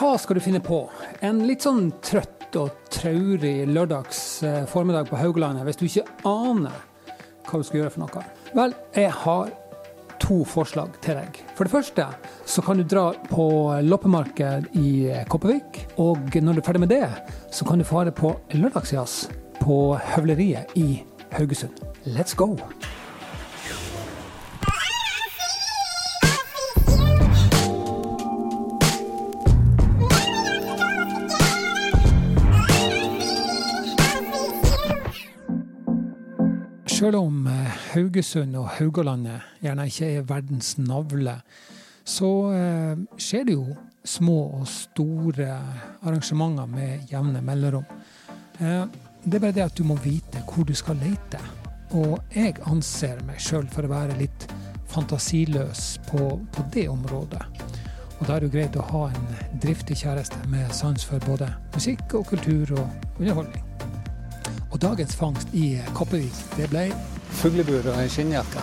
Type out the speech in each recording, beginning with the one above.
Hva skal du finne på? En litt sånn trøtt og traurig lørdags eh, formiddag på Haugalandet hvis du ikke aner hva du skal gjøre for noe? Vel, jeg har to forslag til deg. For det første så kan du dra på loppemarked i Kopervik. Og når du er ferdig med det, så kan du fare på lørdagsjazz på Høvleriet i Haugesund. Let's go! Selv om eh, Haugesund og Haugalandet gjerne ikke er verdens navle, så eh, skjer det jo små og store arrangementer med jevne mellomrom. Eh, det er bare det at du må vite hvor du skal lete. Og jeg anser meg sjøl for å være litt fantasiløs på, på det området. Og da er det greit å ha en driftig kjæreste med sans for både musikk og kultur og underholdning. Og dagens fangst i Kopervik, det ble fuglebur og ei skinnjakke.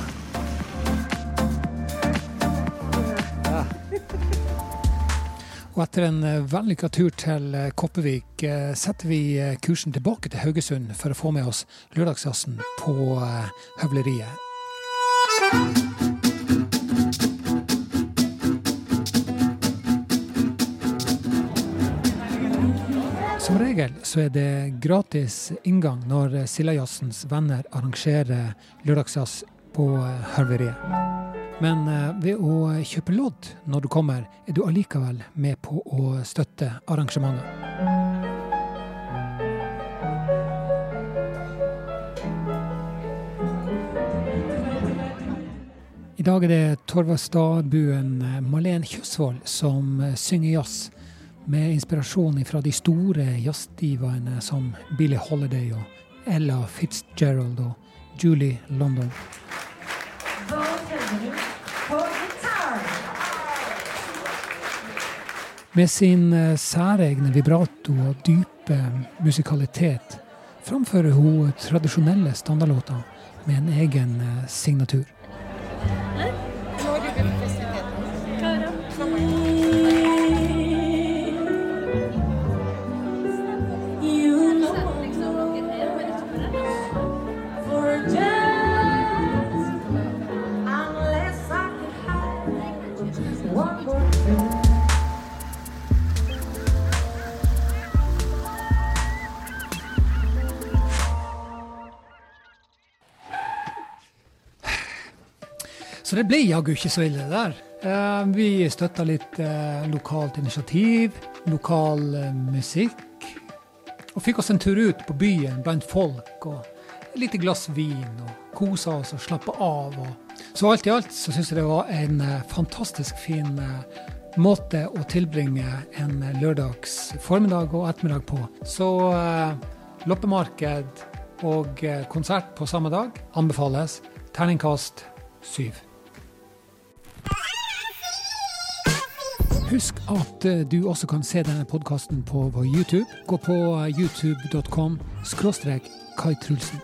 Ja. Og etter en eh, vellykka tur til eh, Kopervik eh, setter vi kursen tilbake til Haugesund for å få med oss lørdagsjazzen på Høvleriet. Som regel så er det gratis inngang når Sildajazzens venner arrangerer lørdagsjazz på Hølveriet. Men eh, ved å kjøpe lodd når du kommer, er du allikevel med på å støtte arrangementet. I dag er det Torvastadbuen eh, Malene Kjøsvold som eh, synger jazz med inspirasjon fra de store jazzdivaene som Billie Holiday og Ella Fitzgerald og Julie London. Med sin eh, særegne vibrato og dype musikalitet framfører hun tradisjonelle standardlåter med en egen eh, signatur. Så det ble jaggu ikke så ille, der. Eh, vi støtta litt eh, lokalt initiativ, lokal eh, musikk. Og fikk oss en tur ut på byen blant folk, og et lite glass vin. Og kosa oss og slappa av. Så alt i alt så syns jeg det var en fantastisk fin måte å tilbringe en lørdags formiddag og ettermiddag på. Så loppemarked og konsert på samme dag anbefales. Terningkast syv. Husk at eh, du også kan se denne podkasten på vår YouTube. Gå på youtube.com skråstrek Kai Trulsen.